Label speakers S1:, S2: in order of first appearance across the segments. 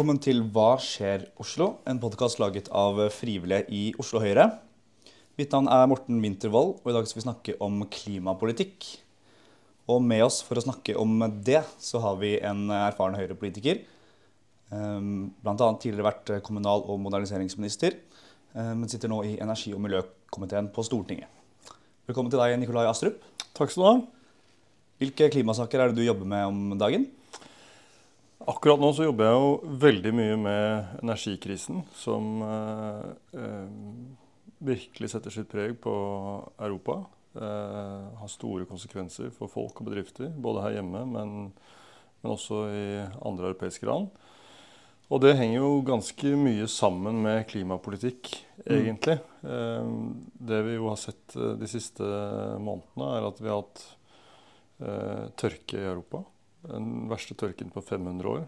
S1: velkommen til Hva skjer Oslo? En podkast laget av frivillige i Oslo Høyre. Mitt navn er Morten Wintervold, og i dag skal vi snakke om klimapolitikk. Og med oss for å snakke om det, så har vi en erfaren Høyre-politiker. Bl.a. tidligere vært kommunal- og moderniseringsminister, eh, men sitter nå i energi- og miljøkomiteen på Stortinget. Velkommen til deg, Nikolai Astrup.
S2: Takk skal du ha.
S1: Hvilke klimasaker er det du jobber med om dagen?
S2: Akkurat nå så jobber jeg jo veldig mye med energikrisen, som eh, eh, virkelig setter sitt preg på Europa. Eh, har store konsekvenser for folk og bedrifter, både her hjemme, men, men også i andre europeiske land. Og det henger jo ganske mye sammen med klimapolitikk, mm. egentlig. Eh, det vi jo har sett eh, de siste månedene, er at vi har hatt eh, tørke i Europa. Den verste tørken på 500 år.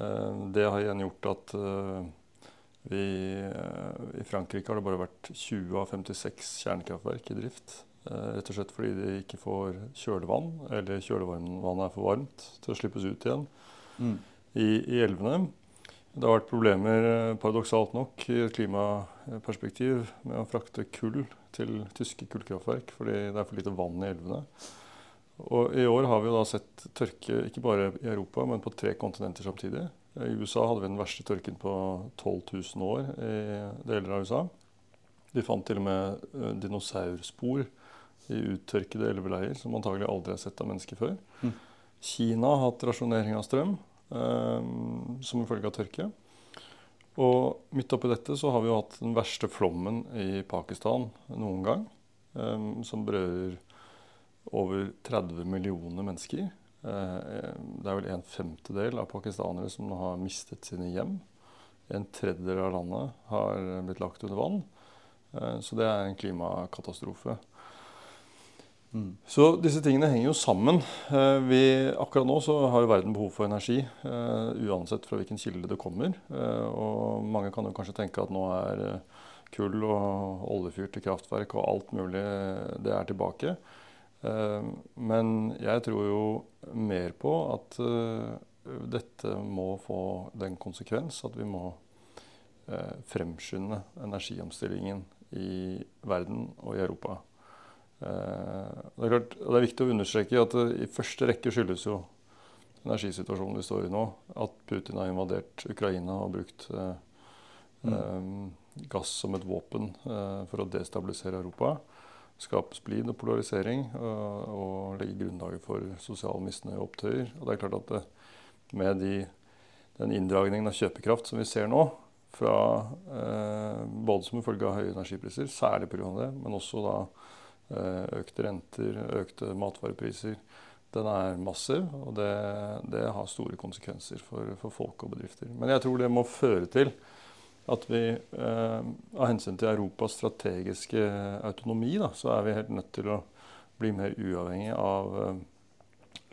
S2: Eh, det har igjen gjort at eh, vi I Frankrike har det bare vært 20 av 56 kjernekraftverk i drift. Rett og slett fordi de ikke får kjølevann, eller kjølevannet er for varmt til å slippes ut igjen mm. i, i, elvene. Det har vært problemer, paradoksalt nok, i et klimaperspektiv med å frakte kull til tyske kullkraftverk fordi det er for lite vann i elvene. Og I år har vi jo da sett tørke ikke bare i Europa, men på tre kontinenter samtidig. I USA hadde vi den verste tørken på 12 000 år i deler av USA. De fant til og med eh, dinosaurspor i uttørkede elveleier som antagelig aldri er sett av mennesker før. Mm. Kina har hatt rasjonering av strøm um, som følge av tørke. Og midt oppi dette så har vi jo hatt den verste flommen i Pakistan noen gang. Um, som berører over 30 millioner mennesker. Eh, det er vel en femtedel av pakistanere som har mistet sine hjem. En tredjedel av landet har blitt lagt under vann. Eh, så det er en klimakatastrofe. Mm. Så disse tingene henger jo sammen. Eh, vi, akkurat nå så har verden behov for energi, uansett fra hvilken kilde det kommer. Og mange kan jo kanskje tenke at nå er kull og oljefyrte kraftverk og alt mulig det er tilbake. Eh, men jeg tror jo mer på at eh, dette må få den konsekvens at vi må eh, fremskynde energiomstillingen i verden og i Europa. Det er, klart, det er viktig å understreke at i første rekke skyldes jo energisituasjonen vi står i nå, at Putin har invadert Ukraina og brukt mm. gass som et våpen for å destabilisere Europa skape splid og polarisering og, og legge grunnlaget for sosial misnøye og opptøyer. Og det er klart at det, med de, den inndragningen av kjøpekraft som vi ser nå, fra, eh, både som en følge av høye energipriser, særlig pga. det, men også da eh, økte renter, økte matvarepriser, den er massiv. Og det, det har store konsekvenser for, for folk og bedrifter. Men jeg tror det må føre til at vi eh, av hensyn til Europas strategiske autonomi, da, så er vi helt nødt til å bli mer uavhengig av eh,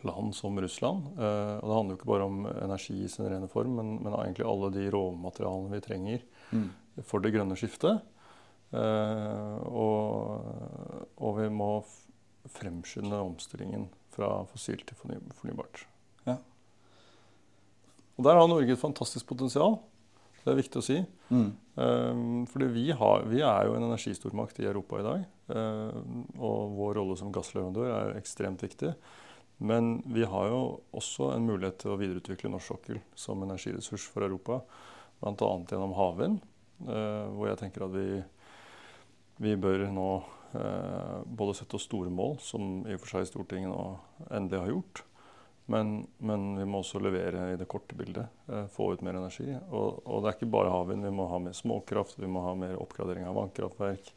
S2: land som Russland. Eh, og det handler jo ikke bare om energi i sin rene form, men, men egentlig alle de råmaterialene vi trenger mm. for det grønne skiftet. Eh, og, og, vi må fremskynde omstillingen fra fossilt til fornybart. Ja. Og der har Norge et fantastisk potensial. Det er viktig å si. Mm. Um, fordi vi, har, vi, er jo en energistormakt i Europa i dag. Um, og vår rolle som gassleverandør er ekstremt viktig. Men vi har jo også en mulighet til å videreutvikle norsk sokkel som energiressurs for Europa. Bl.a. gjennom havvind, uh, hvor jeg tenker at vi, vi bør nå uh, både sette oss store mål, som i og for seg Stortinget nå endelig har gjort, men, men, vi må også levere i det korte bildet. Eh, få ut mer energi. Og, og, det er ikke bare havvind. Vi må ha mer småkraft, vi må ha mer oppgradering av vannkraftverk.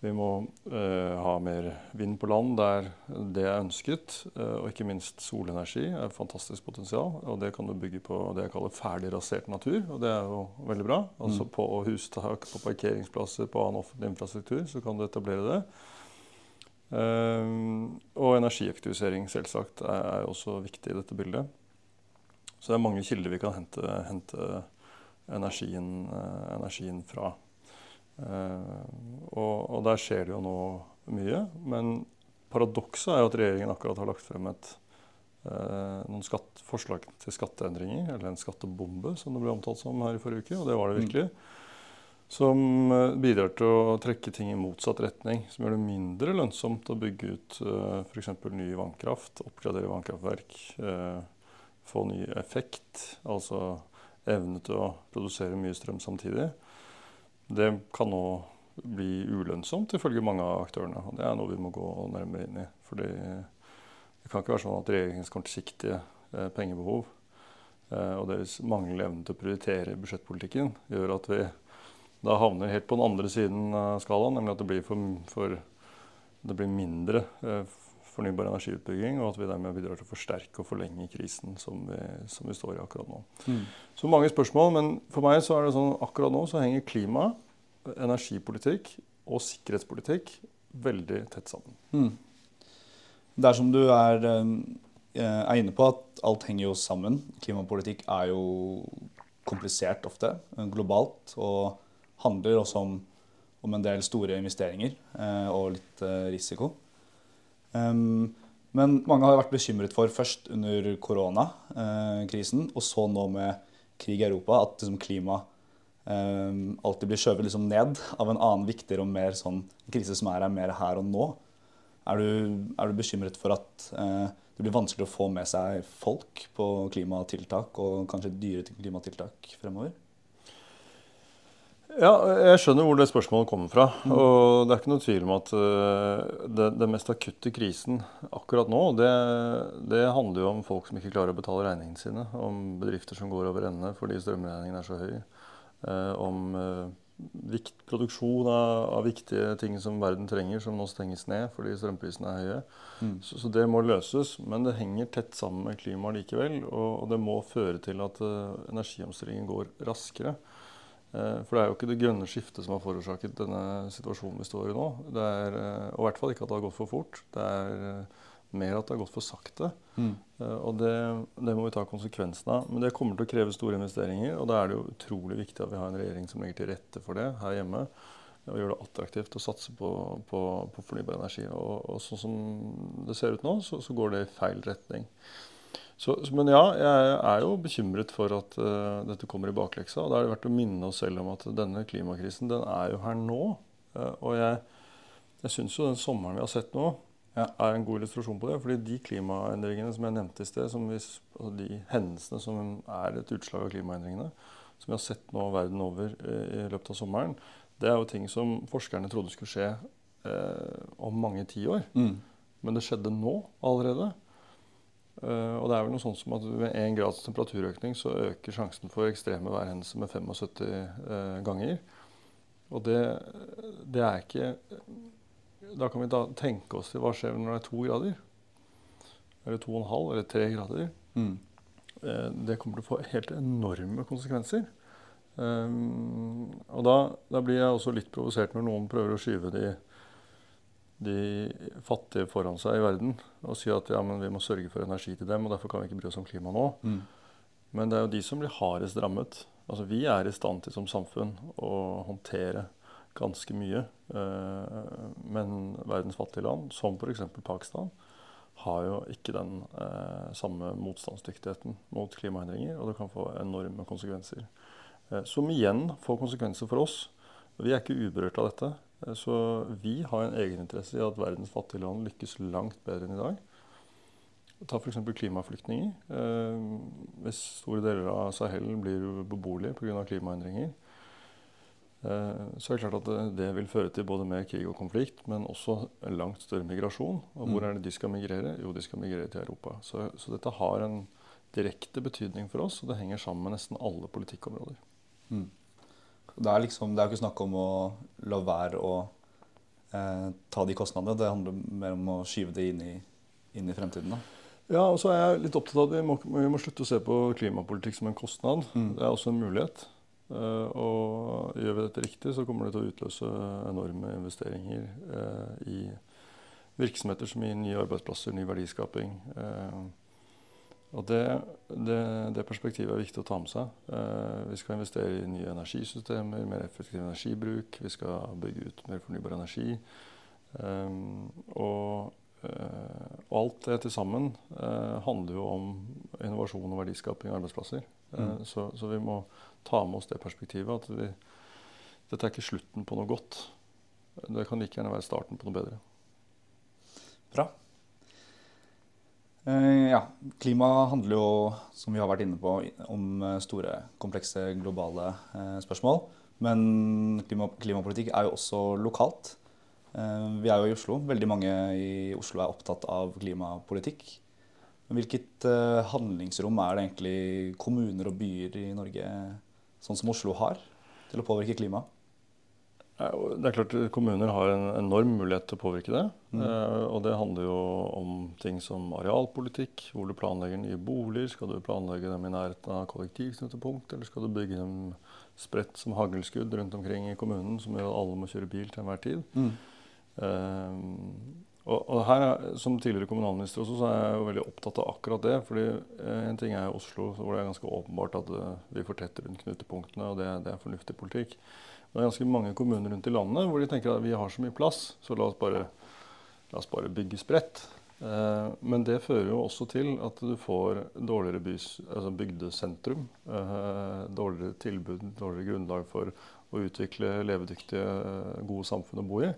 S2: Vi må eh, ha mer vind på land der det er ønsket. Eh, og ikke minst solenergi er et fantastisk potensial. Og det kan du bygge på det jeg kaller ferdig rasert natur. Og det er jo veldig bra. Altså mm. på hustak, på parkeringsplasser, på annen offentlig infrastruktur så kan du etablere det. Ehm, og energieffektivisering selvsagt er, også viktig i dette bildet. Så det er mange kilder vi kan hente, hente energien, eh, energien, fra. Ehm, og, og, der skjer det jo nå mye. Men paradokset er jo at regjeringen akkurat har lagt frem et eh, noen skatt, forslag til skatteendringer, eller en skattebombe, som det ble omtalt som her i forrige uke, og det var det virkelig. Som eh, bidrar til å trekke ting i motsatt retning, som gjør det mindre lønnsomt å bygge ut uh, f.eks. ny vannkraft, oppgradere vannkraftverk, uh, få ny effekt, altså evne til å produsere mye strøm samtidig. Det kan nå bli ulønnsomt ifølge mange av aktørene. og Det er noe vi må gå nærmere inn i. Fordi det kan ikke være sånn at regjeringens kortsiktige eh, pengebehov eh, og deres manglende evne til å prioritere budsjettpolitikken gjør at vi da havner helt på den andre siden av skalaen, nemlig at det blir, for, for, det blir mindre eh, fornybar energiutbygging, og at vi dermed bidrar til å forsterke og forlenge krisen som vi, som vi står i akkurat nå. Mm. Så mange spørsmål, men for meg så er det sånn akkurat nå så henger klima energipolitikk og sikkerhetspolitikk veldig tett sammen. Mm.
S1: Det er som du er, eh, er, inne på, at alt henger jo sammen. Klimapolitikk er jo komplisert ofte, globalt, og handler også om, om en del store investeringer eh, og litt eh, risiko. Um, men mange har vært bekymret for først under koronakrisen, og så nå med krig i Europa, at liksom, klima um, alltid blir skjøvet liksom ned av en annen viktigere og mer sånn krise som er her mer her og nå. Er du, er du bekymret for at uh, det blir vanskelig å få med seg folk på klimatiltak, og kanskje dyre klimatiltak fremover?
S2: Ja, jeg skjønner hvor det spørsmålet kommer fra. Mm. Og det er ikke noe tvil om at uh, det, det, mest akutte krisen akkurat nå, det, det, handler jo om folk som ikke klarer å betale regningene sine. Om bedrifter som går over ende fordi strømregningen er så høy. Eh, om eh, produksjon av, av, viktige ting som verden trenger, som nå stenges ned fordi strømprisene er høye. Mm. Så, så, det må løses. Men det henger tett sammen med klimaet likevel. Og, og det må føre til at eh, energiomstillingen går raskere. Uh, for det er jo ikke det grønne skiftet som har forårsaket denne situasjonen vi står i nå. Det er, uh, og i hvert fall ikke at det har gått for fort. Det er mer at det har gått for sakte. Mm. Og det, det, må vi ta konsekvensen av. Men det kommer til å kreve store investeringer. Og da er det jo utrolig viktig at vi har en regjering som legger til rette for det her hjemme. Og gjør det attraktivt å satse på, på, på fornybar energi. Og, og, sånn som det ser ut nå, så, så går det i feil retning. Så, men ja, jeg er jo bekymret for at uh, dette kommer i bakleksa. Og da er det verdt å minne oss selv om at denne klimakrisen den er jo her nå. Uh, og jeg, jeg syns jo den sommeren vi har sett nå, ja. er en god illustrasjon på det. fordi de klimaendringene som jeg nevnte i sted, vi, altså de hendelsene som er et utslag av klimaendringene, som vi har sett nå verden over eh, i løpet av sommeren, det er jo ting som forskerne trodde skulle skje eh, om mange tiår. Mm. Men det skjedde nå allerede. Uh, og det er vel noe sånt som at Ved 1 grads temperaturøkning så øker sjansen for ekstreme værhendelser med 75 uh, ganger. Og det, det, er ikke da kan vi da tenke oss til hva skjer når det er to grader. Eller to og en halv, eller tre grader. Mm. Eh, det kommer til å få helt enorme konsekvenser. Og da, da, blir jeg også litt provosert når noen prøver å skyve de, de fattige foran seg i verden og si at ja, vi må sørge for energi til dem, og derfor kan vi ikke bry oss om klima nå. Mm. Men det er jo de som blir hardest rammet. Altså, vi er i stand til som samfunn å håndtere ganske mye. Eh, men verdens fattige land, som f.eks. Pakistan, har jo ikke den eh, samme motstandsdyktigheten mot klimaendringer, og det kan få enorme konsekvenser. Eh, som igjen får konsekvenser for oss. Vi er ikke uberørt av dette. Så vi har en egeninteresse i at verdens fattige land lykkes langt bedre enn i dag. Ta f.eks. klimaflyktninger. Hvis store deler av Sahel blir beboelige pga. klimaendringer, Eh, så er det klart at det, det, vil føre til både mer krig og konflikt, men også en langt større migrasjon. Og hvor mm. er det de skal migrere? Jo, de skal migrere til Europa. Så, så, dette har en direkte betydning for oss, og det henger sammen med nesten alle politikkområder. Mm.
S1: Det er liksom, det er ikke snakk om å la være å eh, ta de kostnadene. Det handler mer om å skyve det inn i, inn i fremtiden. da.
S2: Ja, og så er jeg litt opptatt av at vi må, vi må slutte å se på klimapolitikk som en kostnad. Mm. Det er også en mulighet. Eh, og gjør vi dette riktig, så kommer det til å utløse enorme investeringer eh, i virksomheter som gir nye arbeidsplasser, ny verdiskaping. Eh, og det, det, det, perspektivet er viktig å ta med seg. vi skal investere i nye energisystemer, mer effektiv energibruk. Vi skal bygge ut mer fornybar energi. og eh, alt det til sammen eh, handler jo om innovasjon og verdiskaping og arbeidsplasser. Eh,
S1: Mm.
S2: så, så vi må ta med oss det perspektivet at vi, dette er ikke slutten på noe godt. Det kan like gjerne være starten på noe bedre.
S1: Bra. Eh, ja, klima handler jo, som vi har vært inne på, om eh, store, komplekse, globale eh, spørsmål. Men klima, klimapolitikk er jo også lokalt. Vi er jo i Oslo. Veldig mange i Oslo er opptatt av klimapolitikk. Men Hvilket handlingsrom er det egentlig kommuner og byer i Norge, sånn som Oslo, har til å påvirke klimaet?
S2: Og Det er klart Kommuner har en enorm mulighet til å påvirke det.
S1: Mm.
S2: Eh, og det handler jo om ting som arealpolitikk. Hvor du planlegger nye boliger. Skal du planlegge dem i nærheten av kollektivknutepunkt, eller skal du bygge dem spredt som haglskudd rundt omkring i kommunen, som gjør at alle må kjøre bil til enhver tid?
S1: Mm.
S2: Eh, og, og her, er- Som tidligere kommunalminister også, så er jeg jo veldig opptatt av akkurat det. fordi eh, En ting er Oslo, hvor det er ganske åpenbart at eh, vi fortetter rundt knutepunktene, og det, det er fornuftig politikk. Det er ganske mange kommuner rundt i landet hvor de tenker at vi har så mye plass, så la oss bare, la oss bare bygge spredt. Eh, men det fører jo også til at du får dårligere bys, altså bygdesentrum. Eh, dårligere tilbud, dårligere grunnlag for å utvikle levedyktige, eh, gode samfunn å bo i.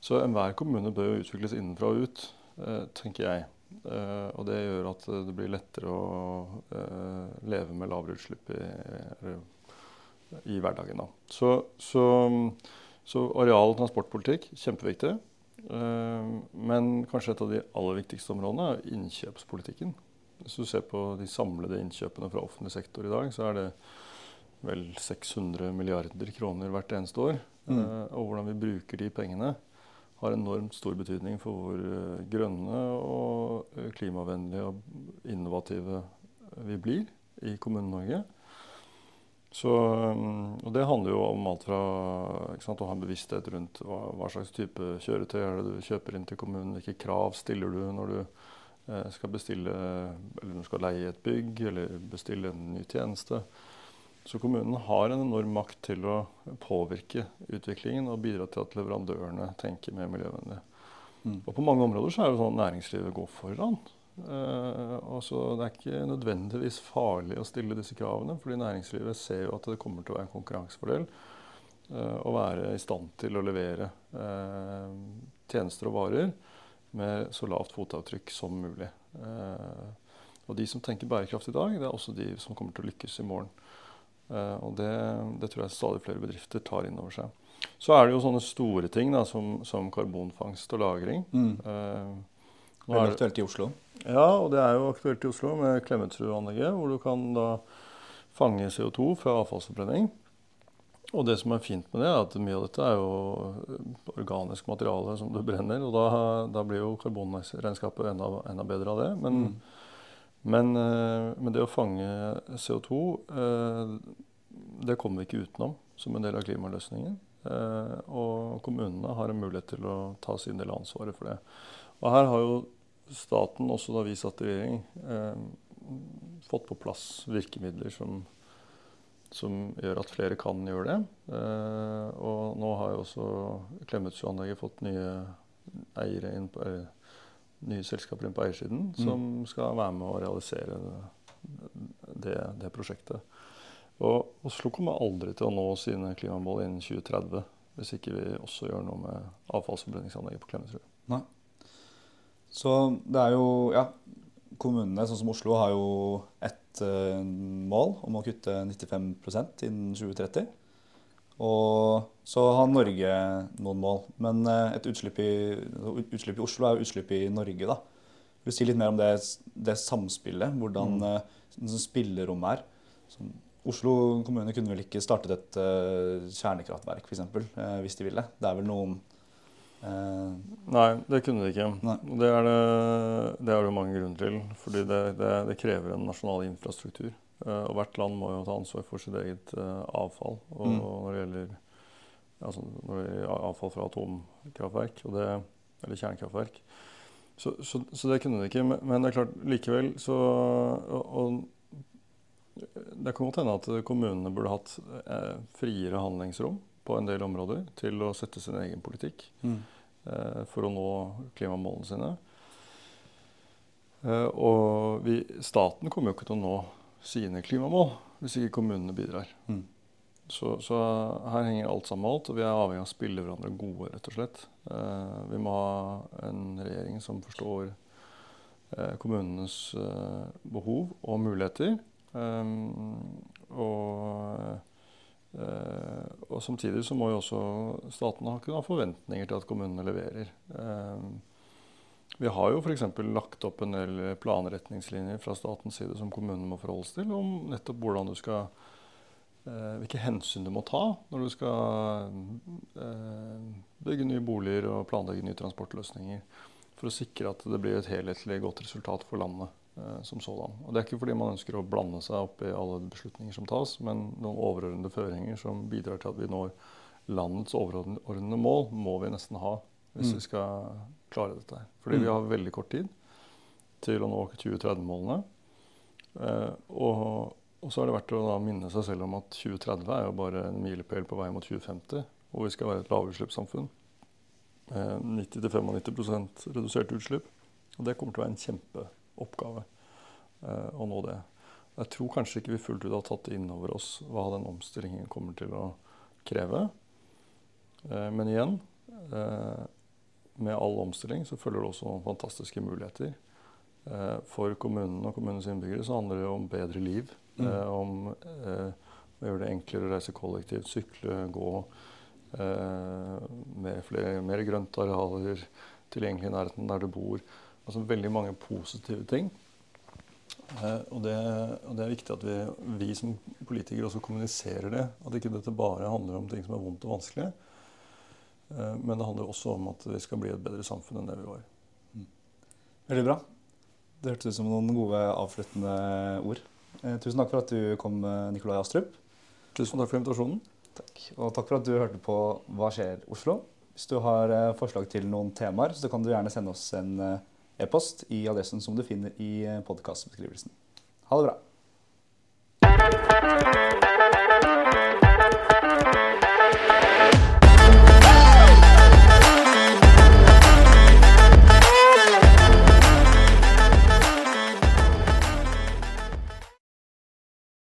S2: Så enhver kommune bør jo utvikles innenfra og ut, eh, tenker jeg. Eh, og det gjør at det blir lettere å eh, leve med lavere utslipp i, i hverdagen. Da. Så, så, så areal- og transportpolitikk, kjempeviktig. Eh, men kanskje et av de aller viktigste områdene er innkjøpspolitikken. Hvis du ser på de samlede innkjøpene fra offentlig sektor i dag, så er det vel 600 milliarder kroner hvert eneste år.
S1: Mm.
S2: Eh, og hvordan vi bruker de pengene, har enormt stor betydning for hvor eh, grønne og klimavennlige og innovative vi blir i Kommune-Norge. Så, um, og det handler jo om alt fra sant, å ha en bevissthet rundt hva, hva slags type kjøretøy er det du kjøper inn til kommunen, hvilke krav stiller du når du eh, skal bestille eller når du skal leie et bygg eller bestille en ny tjeneste. Så kommunen har en enorm makt til å påvirke utviklingen og bidra til at leverandørene tenker mer miljøvennlig.
S1: Mm.
S2: Og på mange områder så er det sånn at næringslivet går foran. Eh, og så Det er ikke nødvendigvis farlig å stille disse kravene, fordi næringslivet ser jo at det kommer til å være en konkurransefordel eh, å være i stand til å levere eh, tjenester og varer med så lavt fotavtrykk som mulig. Og de som tenker bærekraft i dag, det er også de som kommer til å lykkes i morgen. Og det, det tror jeg stadig flere bedrifter tar inn over seg. Så er det jo sånne store ting da, som, som karbonfangst og -lagring.
S1: Mm.
S2: Eh, nå er det-
S1: aktuelt i Oslo.
S2: ja, og det er jo aktuelt i Oslo med Klemetsrud-anlegget, hvor du kan da fange CO2 fra avfallsforbrenning. Og det som er fint med det, er at mye av dette er jo organisk materiale som du brenner, og da, da blir jo karbonregnskapet enda, enda bedre av det. Men,
S1: Mm.
S2: men, eh, men det å fange CO2, eh, det kommer vi ikke utenom som en del av klimaløsningen. Eh, Og kommunene har en mulighet til å ta sin del av ansvaret for det. Og her har jo staten, også da vi satt i regjering, eh, fått på plass virkemidler som, som gjør at flere kan gjøre det. Eh, og nå har jo også Klemetsrud-anlegget fått nye på, eh, nye selskaper inn på eiersiden
S1: Mm.
S2: som skal være med å realisere det, det prosjektet. Og Oslo kommer aldri til å nå sine klimamål innen 2030 hvis ikke vi også gjør noe med avfallsforbrenningsanlegget på Klemetsrud.
S1: Så det er jo Ja, kommunene, sånn som Oslo, har jo ett uh, mål om å kutte 95% innen 2030. Og så har Norge noen mål. Men eh, et utslipp i, utslipp i Oslo er jo utslipp i Norge, da. Vil du si litt mer om det, det samspillet? Hvordan
S2: Mm.
S1: eh, sånn spillerommet er? Sånn, Oslo kommune kunne vel ikke startet et uh, kjernekraftverk, f.eks., uh, hvis de ville. Det er vel noen eh,
S2: Nei, det kunne de ikke. Det er det, det er det mange grunner til. Fordi det, det, det krever en nasjonal infrastruktur. Uh, og hvert land må jo ta ansvar for sitt eget uh, avfall. Og
S1: Mm.
S2: når, det gjelder, altså, når det gjelder avfall fra atomkraftverk, og det, eller kjernekraftverk. Så, så, så det kunne de ikke. Men, men det er klart, likevel så og, og det kan godt hende at kommunene burde hatt eh, friere handlingsrom på en del områder til å sette sin egen politikk.
S1: mm.
S2: Eh, for å nå klimamålene sine. Eh, og vi, staten kommer jo ikke til å nå sine klimamål hvis ikke kommunene bidrar.
S1: Mm.
S2: Så, så, her henger alt sammen med alt, og vi er avhengig av å spille hverandre gode, rett og slett. Eh, vi må ha en regjering som forstår eh, kommunenes eh, behov og muligheter. Og, og, samtidig så må jo også staten ha, kunne ha forventninger til at kommunene leverer. Eh, vi har jo f.eks. lagt opp en del planretningslinjer fra statens side som kommunene må forholde seg til, om nettopp hvordan du skal eh, hvilke hensyn du må ta når du skal eh, bygge nye boliger og planlegge nye transportløsninger. For å sikre at det blir et helhetlig godt resultat for landet som sådan. Og Det er ikke fordi man ønsker å blande seg opp i alle beslutninger som tas, men noen overordnede føringer som bidrar til at vi når landets overordnede mål, må vi nesten ha hvis mm. vi skal klare dette. her. Fordi mm. vi har veldig kort tid til å nå 2030-målene. Eh, og, og, så er det verdt å da minne seg selv om at 2030 er jo bare en milepæl på vei mot 2050, hvor vi skal være et lavutslippssamfunn. Eh, 90-95% redusert utslipp. Og det kommer til å være en kjempeoppgave eh, å nå det. Jeg tror kanskje ikke vi fullt ut har tatt inn over oss hva den omstillingen kommer til å kreve. Eh, men igjen eh, med all omstilling så følger det også fantastiske muligheter. For kommunen og kommunens innbyggere så handler det om bedre liv. Mm. Om å gjøre det enklere å reise kollektivt, sykle, gå. Med flere, mer grøntarealer tilgjengelig i nærheten der du bor. Altså veldig mange positive ting. Eh, og, det, og, det, er viktig at vi, vi som politikere også kommuniserer det. At ikke dette bare handler om ting som er vondt og vanskelig. Eh, men det handler også om at vi skal bli et bedre samfunn enn det vi var. Mm.
S1: Veldig bra. Det hørtes ut som noen gode avsluttende ord. Eh, tusen takk for at du kom, Nikolai Astrup.
S2: Tusen takk for invitasjonen.
S1: Takk. Og takk for at du hørte på Hva skjer Oslo? Hvis du har forslag til noen temaer, så kan du gjerne sende oss en e-post i adressen som du finner i podkastbeskrivelsen. Ha det bra.